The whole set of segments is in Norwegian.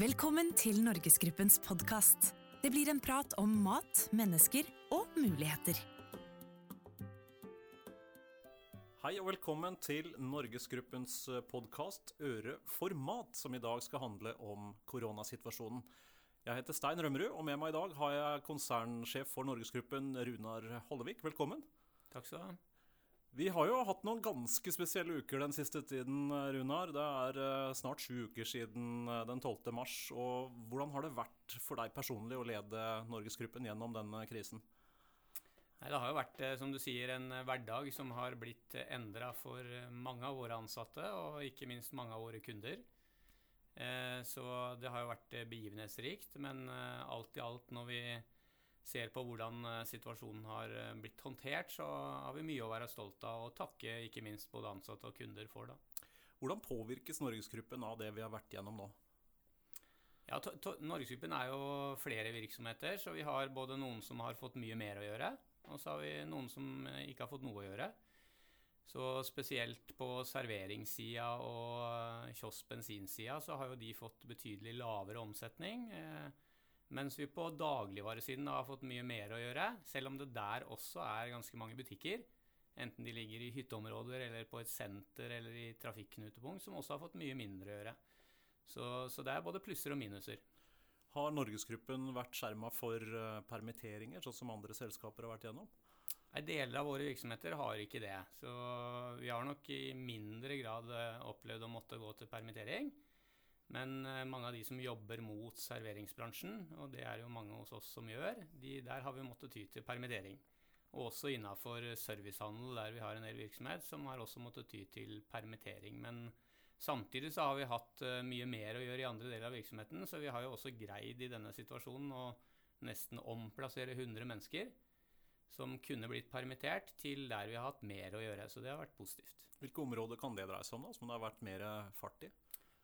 Velkommen til Norgesgruppens podkast. Det blir en prat om mat, mennesker og muligheter. Hei og velkommen til Norgesgruppens podkast Øre for mat, som i dag skal handle om koronasituasjonen. Jeg heter Stein Rømmerud, og med meg i dag har jeg konsernsjef for Norgesgruppen, Runar Hollevik. Velkommen. Takk skal du ha. Vi har jo hatt noen ganske spesielle uker den siste tiden, Runar. Det er eh, snart sju uker siden eh, den 12. mars. Og hvordan har det vært for deg personlig å lede Norgesgruppen gjennom denne krisen? Nei, det har jo vært, eh, som du sier, en hverdag som har blitt endra for mange av våre ansatte, og ikke minst mange av våre kunder. Så det har jo vært begivenhetsrikt, men alt i alt, når vi ser på hvordan eh, situasjonen har eh, blitt håndtert, så har vi mye å være stolt av og takke ikke minst både ansatte og kunder for. da. Hvordan påvirkes Norgesgruppen av det vi har vært gjennom nå? Ja, Norgesgruppen er jo flere virksomheter, så vi har både noen som har fått mye mer å gjøre, og så har vi noen som eh, ikke har fått noe å gjøre. Så spesielt på serveringssida og kiosk bensinsida så har jo de fått betydelig lavere omsetning. Eh, mens vi på dagligvaresiden har fått mye mer å gjøre, selv om det der også er ganske mange butikker. Enten de ligger i hytteområder eller på et senter eller i trafikknutepunkt, som også har fått mye mindre å gjøre. Så, så det er både plusser og minuser. Har Norgesgruppen vært skjerma for eh, permitteringer, sånn som andre selskaper har vært gjennom? Nei, Deler av våre virksomheter har ikke det. Så vi har nok i mindre grad eh, opplevd å måtte gå til permittering. Men eh, mange av de som jobber mot serveringsbransjen, og det er jo mange hos oss som gjør, de, der har vi måttet ty til permittering. Og også innafor servicehandel, der vi har en del virksomhet, som har også måttet ty til permittering. Men samtidig så har vi hatt eh, mye mer å gjøre i andre deler av virksomheten, så vi har jo også greid i denne situasjonen å nesten omplassere 100 mennesker som kunne blitt permittert, til der vi har hatt mer å gjøre. Så det har vært positivt. Hvilke områder kan det dreie seg om, da, som det har vært mer fart i?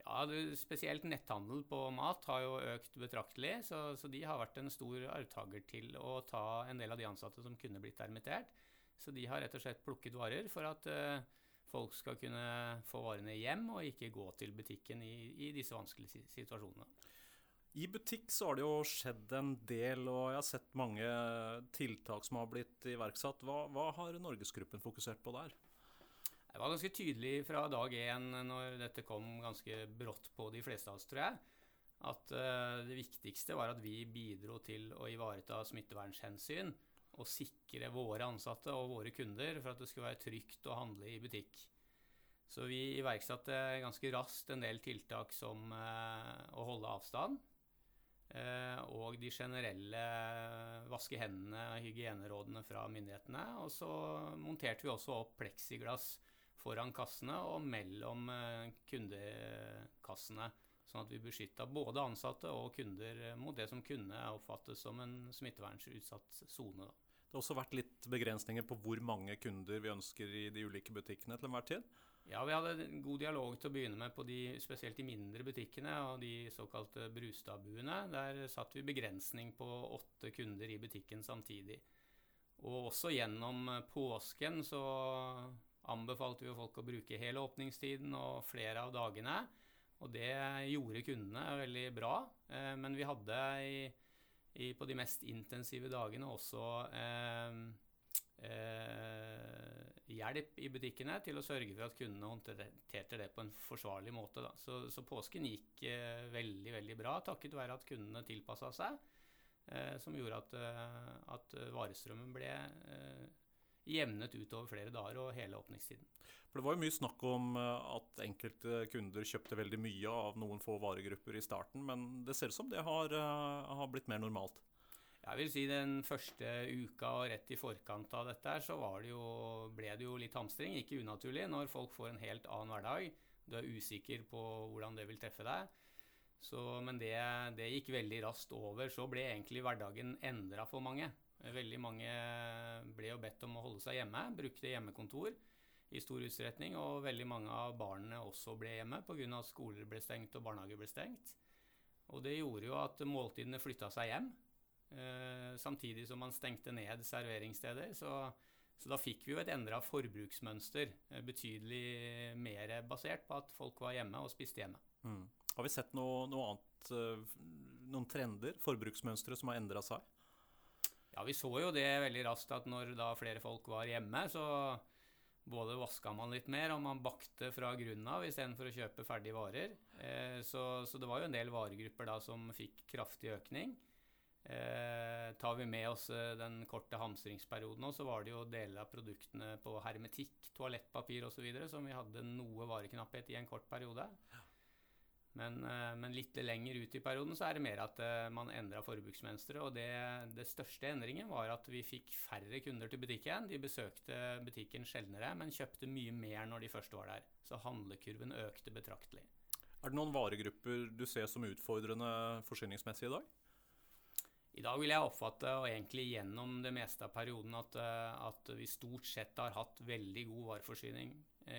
Ja, Spesielt netthandel på mat har jo økt betraktelig, så, så, de har vært en stor arvtaker til å ta en del av de ansatte som kunne blitt permittert. Så de har rett og slett plukket varer for at uh, folk skal kunne få varene hjem og ikke gå til butikken i, i disse vanskelige situasjonene. I butikk så har det jo skjedd en del, og jeg har sett mange tiltak som har blitt iverksatt. Hva, hva har Norgesgruppen fokusert på der? Det var ganske tydelig fra dag én når dette kom ganske brått på de fleste av oss, tror jeg, at uh, det viktigste var at vi bidro til å ivareta smittevernhensyn og sikre våre ansatte og våre kunder for at det skulle være trygt å handle i butikk. Så vi iverksatte ganske raskt en del tiltak som uh, å holde avstand. Uh, og de generelle vaske hendene, hygienerådene fra myndighetene. Og så monterte vi også opp pleksiglass foran kassene og mellom eh, kundekassene. Sånn at vi beskytta både ansatte og kunder mot det som kunne oppfattes som en smittevernutsatt sone. Det har også vært litt begrensninger på hvor mange kunder vi ønsker i de ulike butikkene til enhver tid? Ja, vi hadde en god dialog til å begynne med på de, spesielt de mindre butikkene og de såkalte Brustadbuene. Der satt vi begrensning på åtte kunder i butikken samtidig. Og også gjennom påsken så anbefalte vi folk å bruke hele åpningstiden og flere av dagene. Og det gjorde kundene veldig bra. Eh, men vi hadde i, i, på de mest intensive dagene også eh, eh, hjelp i butikkene til å sørge for at kundene håndterte det på en forsvarlig måte. Så, så, påsken gikk eh, veldig, veldig bra takket være at kundene tilpassa seg. Eh, som gjorde at, eh, at varestrømmen ble jevnet utover flere dager og hele åpningstiden. For Det var jo mye snakk om eh, at enkelte kunder kjøpte veldig mye av noen få varegrupper i starten, men det ser ut som det har, eh, har blitt mer normalt? Jeg vil si Den første uka og rett i forkant av dette så det jo, ble det jo litt hamstring. Ikke unaturlig når folk får en helt annen hverdag. Du er usikker på hvordan det vil treffe deg. Så, men det, det, gikk veldig raskt over. Så ble egentlig hverdagen endra for mange. Veldig mange ble jo bedt om å holde seg hjemme, brukte hjemmekontor i stor utstrekning. Og veldig mange av barna også ble hjemme pga. at skoler ble stengt og barnehager ble stengt. Og det gjorde jo at måltidene flytta seg hjem, eh, samtidig som man stengte ned serveringssteder. Så, så da fikk vi jo et endra forbruksmønster, eh, betydelig mer basert på at folk var hjemme og spiste hjemme. Mm. Har vi sett noe, noe annet, eh, noen trender, forbruksmønstre, som har endra seg? Ja, vi så jo det veldig raskt at når da flere folk var hjemme, så både vaska man litt mer, og man bakte fra grunnen av istedenfor å kjøpe ferdige varer. Eh, så, så, det var jo en del varegrupper da som fikk kraftig økning. Eh, tar vi med oss eh, den korte hamstringsperioden, så var det jo deler av produktene på hermetikk, toalettpapir osv. som vi hadde noe vareknapphet i en kort periode. Men, eh, men, litt lenger ut i perioden så er det mer at uh, man endra forbruksmønsteret. Og det, det, største endringen var at vi fikk færre kunder til butikken. De besøkte butikken sjeldnere, men kjøpte mye mer når de først var der. Så handlekurven økte betraktelig. Er det noen varegrupper du ser som utfordrende forsyningsmessig i dag? I dag vil jeg oppfatte, og egentlig gjennom det meste av perioden, at, uh, at vi stort sett har hatt veldig god vareforsyning.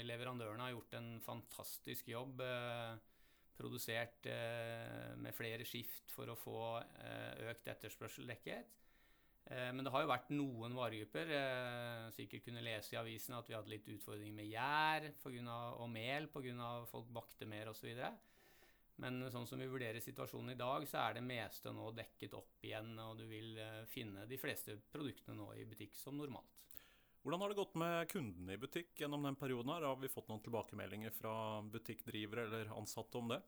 Leverandørene har gjort en fantastisk jobb. Uh, produsert eh, med flere skift for å få eh, økt etterspørsel dekket. Eh, men det har jo vært noen varegrupper. sikkert kunne lese i avisen at vi hadde litt utfordringer med gjær og mel pga. folk bakte mer osv. Men sånn som vi vurderer situasjonen i dag, så er det meste nå dekket opp igjen, og du vil finne de fleste produktene nå i butikk som normalt. Hvordan har det gått med kundene i butikk gjennom den perioden? her? Har vi fått noen tilbakemeldinger fra butikkdrivere eller ansatte om det?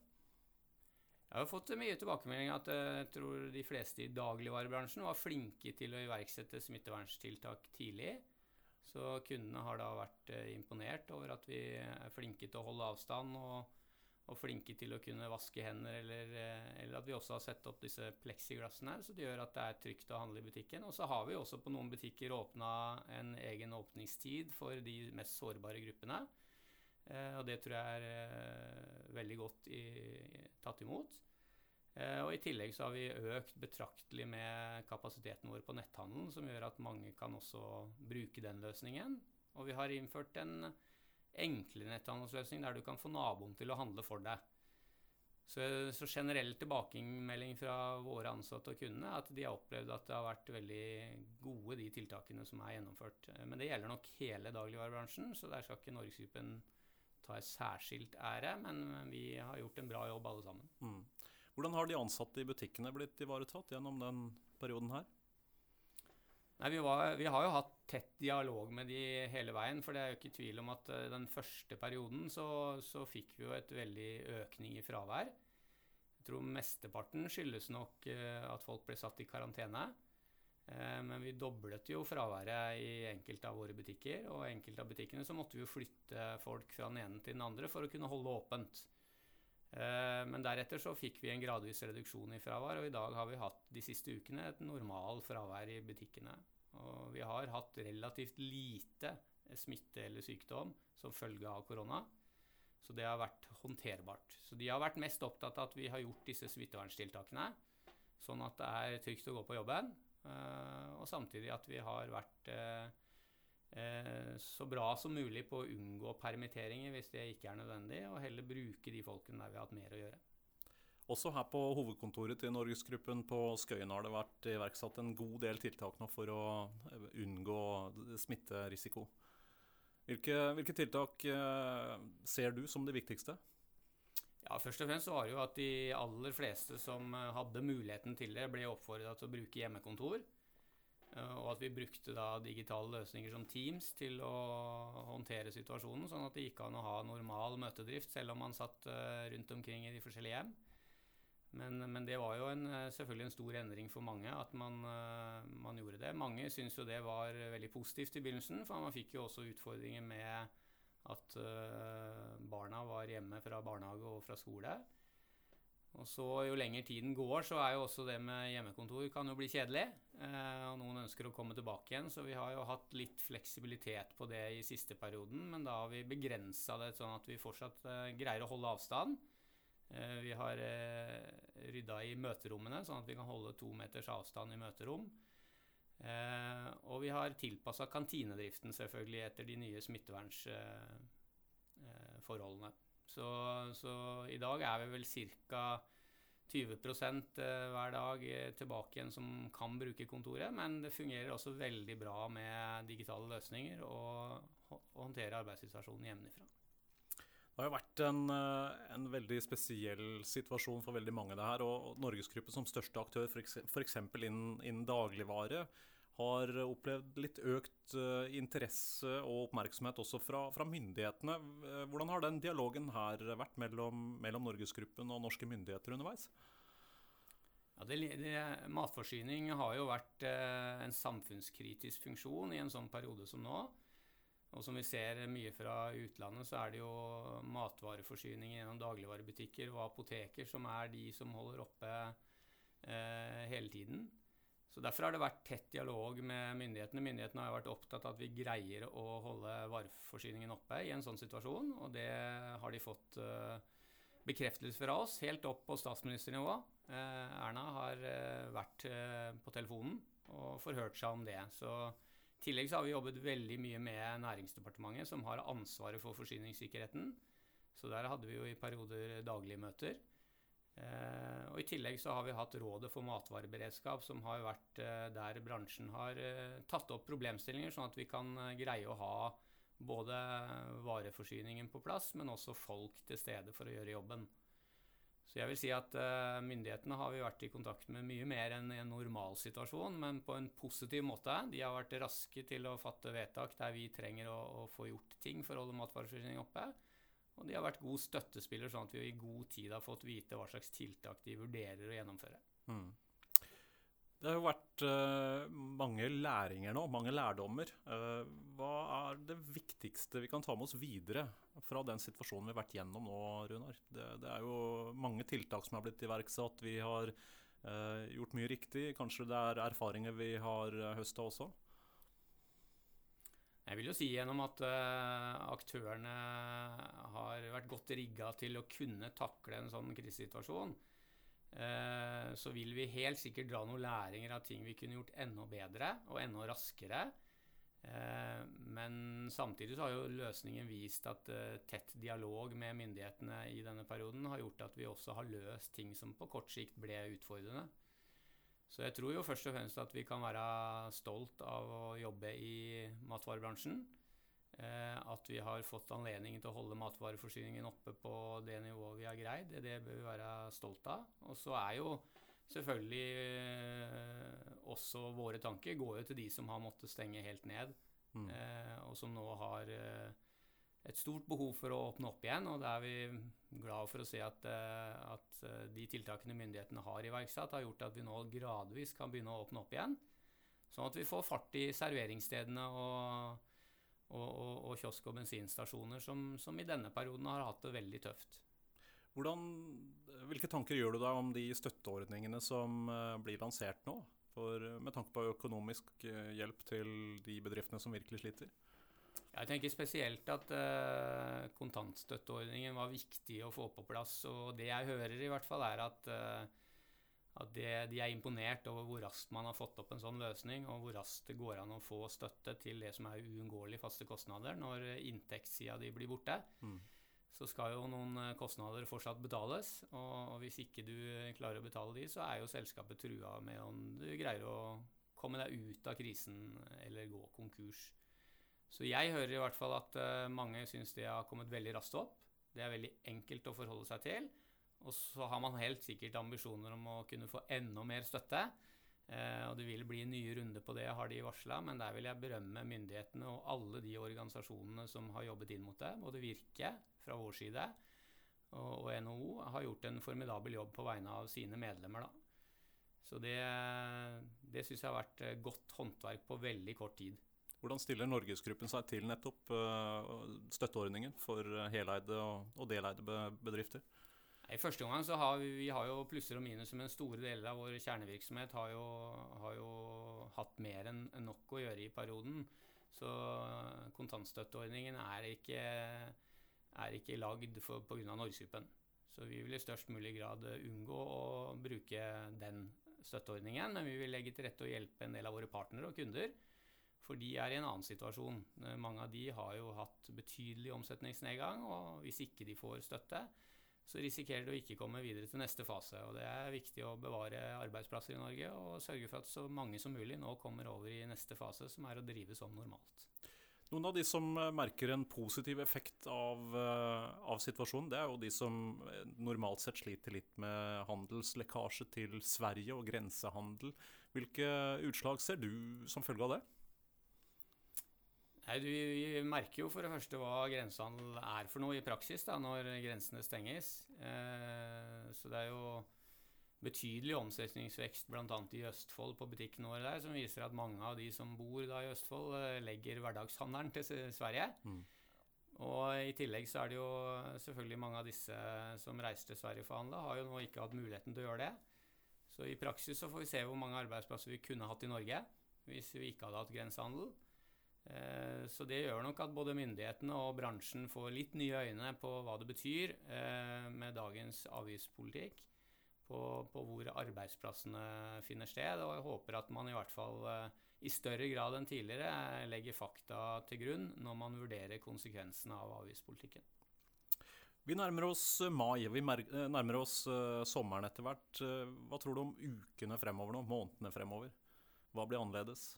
Jeg har fått mye tilbakemeldinger at eh, jeg tror de fleste i dagligvarebransjen var flinke til å iverksette smitteverntiltak tidlig. Så kundene har da vært eh, imponert over at vi er flinke til å holde avstand og og flinke til å kunne vaske hender, eller, eh, eller, at vi også har sett opp disse pleksiglassene, så det gjør at det er trygt å handle i butikken. Og så har vi også på noen butikker åpna en egen åpningstid for de mest sårbare gruppene. Eh, og det tror jeg er eh, veldig godt i, tatt imot. Og I tillegg så har vi økt betraktelig med kapasiteten vår på netthandelen, som gjør at mange kan også bruke den løsningen. Og vi har innført en enklere netthandelsløsning der du kan få naboen til å handle for deg. Så, så generell tilbakemelding fra våre ansatte og kundene er at de har opplevd at det har vært veldig gode, de tiltakene som er gjennomført. Men det gjelder nok hele dagligvarebransjen, så der skal ikke Norgesgruppen ta en særskilt ære. Men vi har gjort en bra jobb, alle sammen. Mm. Hvordan har de ansatte i butikkene blitt ivaretatt gjennom den perioden her? Nei, vi, var, vi, har jo hatt tett dialog med de hele veien. For det er jo ikke tvil om at uh, den første perioden så, så, fikk vi jo et veldig økning i fravær. Jeg tror mesteparten skyldes nok uh, at folk ble satt i karantene. Uh, men vi doblet jo fraværet i enkelte av våre butikker. Og i enkelte av butikkene så måtte vi jo flytte folk fra den ene til den andre for å kunne holde åpent. Men deretter så fikk vi en gradvis reduksjon i fravær, og i dag har vi hatt de siste ukene et normal fravær i butikkene. Og vi har hatt relativt lite smitte eller sykdom som følge av korona. Så det har vært håndterbart. Så de har vært mest opptatt av at vi har gjort disse smitteverntiltakene, sånn at det er trygt å gå på jobben. Eh, og samtidig at vi har vært eh, eh, så bra som mulig på å unngå permitteringer hvis det ikke er nødvendig, og heller bruke de folkene der vi har hatt mer å gjøre. Også her på hovedkontoret til Norgesgruppen på Skøyen har det vært iverksatt en god del tiltak nå for å eh, unngå smitterisiko. Hvilke, hvilke tiltak eh, ser du som det viktigste? Ja, Først og fremst var det jo at de aller fleste som eh, hadde muligheten til det, ble oppfordra til å bruke hjemmekontor. Og at vi brukte da digitale løsninger som Teams til å håndtere situasjonen, sånn at det gikk an å ha normal møtedrift selv om man satt rundt omkring i de forskjellige hjem. Men, men, det var jo en, eh, selvfølgelig en stor endring for mange at man, eh, man gjorde det. Mange syntes jo det var veldig positivt i begynnelsen, for man fikk jo også utfordringer med at uh, barna var hjemme fra barnehage og fra skole. Og så Jo lenger tiden går, så er jo også det med hjemmekontor kan jo bli kjedelig. Eh, og noen ønsker å komme tilbake igjen, så vi har jo hatt litt fleksibilitet på det i siste perioden. Men da har vi begrensa det sånn at vi fortsatt eh, greier å holde avstand. Eh, vi har eh, rydda i møterommene, sånn at vi kan holde to meters avstand i møterom. Eh, og vi har tilpassa kantinedriften selvfølgelig etter de nye smittevernsforholdene. Så, så, i dag er vi vel ca. 20% hver dag tilbake igjen som kan bruke kontoret. Men det fungerer også veldig bra med digitale løsninger og håndtere arbeidssituasjonen hjemmefra. Det har jo vært en, eh, en, veldig spesiell situasjon for veldig mange. det her, og Norgesgruppen som største aktør f.eks. Innen, innen dagligvare har opplevd litt økt uh, interesse og oppmerksomhet også fra, fra, myndighetene. Eh, hvordan har den dialogen her vært mellom, mellom Norgesgruppen og norske myndigheter underveis? Ja, det, det, matforsyning har jo vært en samfunnskritisk funksjon i en sånn periode som nå. Og som vi ser mye fra utlandet, så er det jo matvareforsyning gjennom dagligvarebutikker og apoteker som er de som holder oppe eh, hele tiden. Så Derfor har det vært tett dialog med myndighetene. Myndighetene har vært opptatt av at vi greier å holde vareforsyningen oppe i en sånn situasjon, og det har de fått eh, bekreftelse fra oss, helt opp på statsministernivå. Eh, Erna har eh, vært på telefonen og forhørt seg om det. Så i tillegg så har vi jobbet veldig mye med Næringsdepartementet, som har ansvaret for forsyningssikkerheten. Så der hadde vi jo i perioder daglige møter. Eh, og I tillegg så har vi hatt Rådet for matvareberedskap, som har vært eh, der bransjen har eh, tatt opp problemstillinger, sånn at vi kan eh, greie å ha både vareforsyningen på plass, men også folk til stede for å gjøre jobben. Så jeg vil si at uh, myndighetene har vi vært i kontakt med mye mer enn i en normalsituasjon, men på en positiv måte. De har vært raske til å fatte vedtak der vi trenger å, å få gjort ting for å holde matvareforsyningen oppe. Og de har vært god støttespiller, sånn at vi i god tid har fått vite hva slags tiltak de vurderer å gjennomføre. Mm. Det har jo vært uh, mange læringer nå, mange lærdommer. Uh, hva er det viktigste vi kan ta med oss videre fra den situasjonen vi har vært gjennom nå, Runar? Det, det er jo mange tiltak som har blitt iverksatt. Vi har uh, gjort mye riktig. Kanskje det er erfaringer vi har høsta også? Jeg vil jo si gjennom at aktørene har vært godt rigga til å kunne takle en sånn krisesituasjon. Eh, så vil vi helt sikkert dra noen læringer av ting vi kunne gjort enda bedre og enda raskere. Eh, men samtidig så har jo løsningen vist at eh, tett dialog med myndighetene i denne perioden har gjort at vi også har løst ting som på kort sikt ble utfordrende. Så jeg tror jo først og fremst at vi kan være stolt av å jobbe i matvarebransjen. Eh, at vi har fått anledning til å holde matvareforsyningen oppe på det nivået vi har greid, det bør vi være stolt av. Og så er jo selvfølgelig eh, også våre tanker går jo til de som har måttet stenge helt ned, mm. Eh, og som nå har et stort behov for å åpne opp igjen. Og da er vi glad for å se at, at de tiltakene myndighetene har iverksatt, har gjort at vi nå gradvis kan begynne å åpne opp igjen. Sånn at vi får fart i serveringsstedene og og, og, og kiosk- og bensinstasjoner som, som, i denne perioden har hatt det veldig tøft. Hvordan, hvilke tanker gjør du deg om de støtteordningene som uh, blir lansert nå? For, uh, med tanke på økonomisk uh, hjelp til de bedriftene som virkelig sliter? Jeg tenker spesielt at kontantstøtteordningen var viktig å få på plass. Og det jeg hører, i hvert fall, er at at de, de er imponert over hvor raskt man har fått opp en sånn løsning, og hvor raskt det går an å få støtte til det som er uunngåelige faste kostnader når inntektssida di blir borte. Mm. Så skal jo noen eh, kostnader fortsatt betales, og, og, hvis ikke du klarer å betale de, så er jo selskapet trua med om du greier å komme deg ut av krisen eller gå konkurs. Så jeg hører i hvert fall at uh, mange syns det har kommet veldig raskt opp. Det er veldig enkelt å forholde seg til. Og så har man helt sikkert ambisjoner om å kunne få enda mer støtte. Eh, og det vil bli nye runder på det, har de varsla. Men der vil jeg berømme myndighetene og alle de organisasjonene som har jobbet inn mot det. Både Virke fra vår side og, og NHO har gjort en formidabel jobb på vegne av sine medlemmer. da. Så det, det syns jeg har vært godt håndverk på veldig kort tid. Hvordan stiller Norgesgruppen seg til nettopp uh, støtteordningen for heleide og deleide bedrifter? I første omgang så har vi, vi har jo plusser og minus, men store deler av vår kjernevirksomhet har jo, har jo hatt mer enn nok å gjøre i perioden. Så kontantstøtteordningen er ikke, er ikke lagd pga. Norgesgruppen. Så vi vil i størst mulig grad unngå å bruke den støtteordningen, men vi vil legge til rette og hjelpe en del av våre partnere og kunder. For de er i en annen situasjon. Mange av de har jo hatt betydelig omsetningsnedgang, og hvis ikke de får støtte, så risikerer du å ikke komme videre til neste fase. og Det er viktig å bevare arbeidsplasser i Norge og sørge for at så mange som mulig nå kommer over i neste fase, som er å drive som normalt. Noen av de som merker en positiv effekt av, av, situasjonen, det er jo de som normalt sett sliter litt med handelslekkasje til Sverige og grensehandel. Hvilke utslag ser du som følge av det? Nei, Du merker jo for det første hva grensehandel er for noe i praksis da, når grensene stenges. Eh, så det er jo betydelig omsetningsvekst bl.a. i Østfold på butikkene våre der, som viser at mange av de som bor da i Østfold, eh, legger hverdagshandelen til Sverige. Mm. Og i tillegg så er det jo selvfølgelig mange av disse som reiste til Sverige for å handle, har jo nå ikke hatt muligheten til å gjøre det. Så i praksis så får vi se hvor mange arbeidsplasser vi kunne hatt i Norge hvis vi ikke hadde hatt grensehandel. Eh, så det gjør nok at både myndighetene og bransjen får litt nye øyne på hva det betyr eh, med dagens avgiftspolitikk, på, på hvor arbeidsplassene finner sted. Og jeg håper at man i hvert fall eh, i større grad enn tidligere legger fakta til grunn når man vurderer konsekvensene av avgiftspolitikken. Vi nærmer oss mai, vi nærmer oss sommeren etter hvert. Hva tror du om ukene fremover nå, månedene fremover? Hva blir annerledes?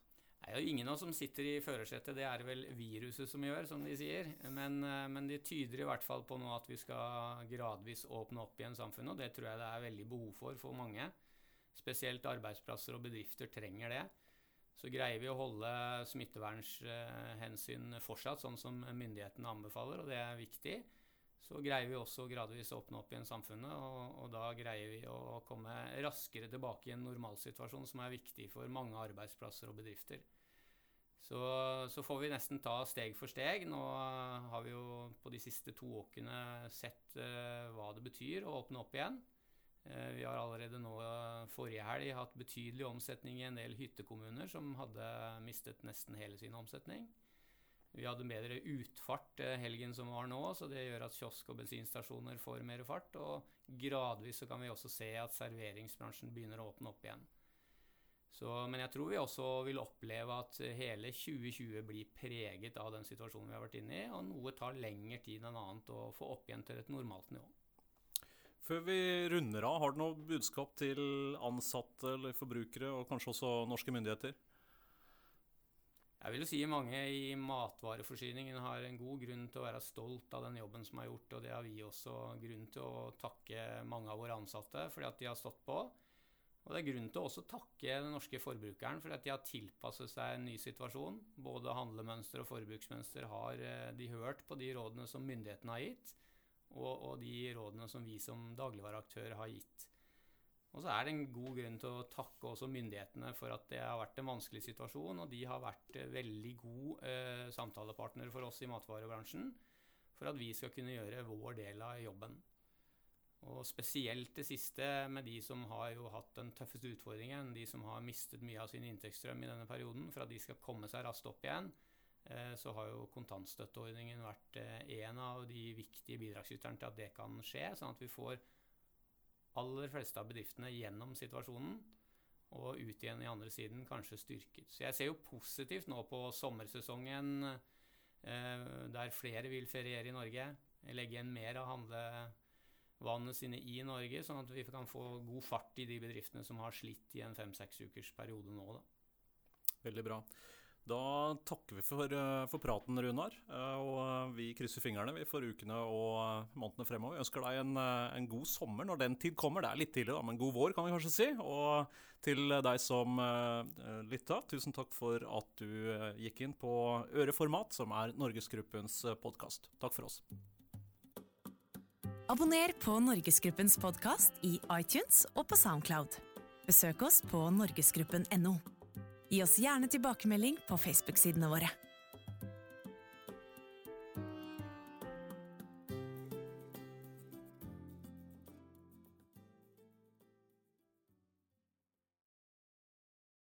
Det er jo ingen av oss som sitter i førersetet, det er vel viruset som gjør, som de sier. Men, eh, men de tyder i hvert fall på nå at vi skal gradvis åpne opp igjen samfunnet, og det tror jeg det er veldig behov for for mange. Spesielt arbeidsplasser og bedrifter trenger det. Så greier vi å holde smittevernhensyn fortsatt, sånn som myndighetene anbefaler, og det er viktig. Så greier vi også gradvis å åpne opp igjen samfunnet, og, og da greier vi å komme raskere tilbake i en normalsituasjon som er viktig for mange arbeidsplasser og bedrifter. Så, så, får vi nesten ta steg for steg. Nå har vi jo på de siste to åkene sett uh, hva det betyr å åpne opp igjen. Uh, vi har allerede nå uh, forrige helg hatt betydelig omsetning i en del hyttekommuner som hadde mistet nesten hele sin omsetning. Vi hadde bedre utfart helgen som var nå, så det gjør at kiosk- og bensinstasjoner får mer fart. Og gradvis så kan vi også se at serveringsbransjen begynner å åpne opp igjen. Så, men jeg tror vi også vil oppleve at hele 2020 blir preget av den situasjonen vi har vært inne i, og noe tar lengre tid enn annet å få opp igjen til et normalt nivå. Før vi runder av, har du noe budskap til ansatte eller forbrukere, og kanskje også norske myndigheter? Jeg vil jo si mange i matvareforsyningen har en god grunn til å være stolt av den jobben som er gjort, og det har vi også grunn til å takke mange av våre ansatte fordi at de har stått på. Og det er grunn til å også takke den norske forbrukeren for at de har tilpasset seg en ny situasjon. Både handlemønster og forbruksmønster har eh, de hørt på de rådene som myndighetene har gitt, og, og de rådene som vi som dagligvareaktør har gitt. Og så er det en god grunn til å takke også myndighetene for at det har vært en vanskelig situasjon, og de har vært eh, veldig god eh, samtalepartner for oss i matvarebransjen for at vi skal kunne gjøre vår del av jobben. Og spesielt det siste med de som har jo hatt den tøffeste utfordringen, de som har mistet mye av sin inntektsstrøm i denne perioden, for at de skal komme seg raskt opp igjen, eh, så har jo kontantstøtteordningen vært eh, en av de viktige bidragsyterne til at det kan skje, sånn at vi får aller fleste av bedriftene gjennom situasjonen og ut igjen i andre siden kanskje styrket. Så jeg ser jo positivt nå på sommersesongen eh, der flere vil feriere i Norge, legge igjen mer av handle vannet sine i Norge, sånn at vi kan få god fart i de bedriftene som har slitt i en fem-seks ukers periode nå. Da. Veldig bra. Da takker vi for, eh, for praten, Runar. Eh, og eh, vi krysser fingrene vi for ukene og månedene fremover. Vi ønsker deg en, en, god sommer når den tid kommer. Det er litt tidlig, da, men god vår, kan vi kanskje si. Og til deg som lytta, tusen takk for at du gikk inn på Øreformat, som er Norgesgruppens podkast. Takk for oss. Abonner på Norgesgruppens podkast i iTunes og på Soundcloud. Besøk oss på norgesgruppen.no. Gi oss gjerne tilbakemelding på Facebook-sidene våre.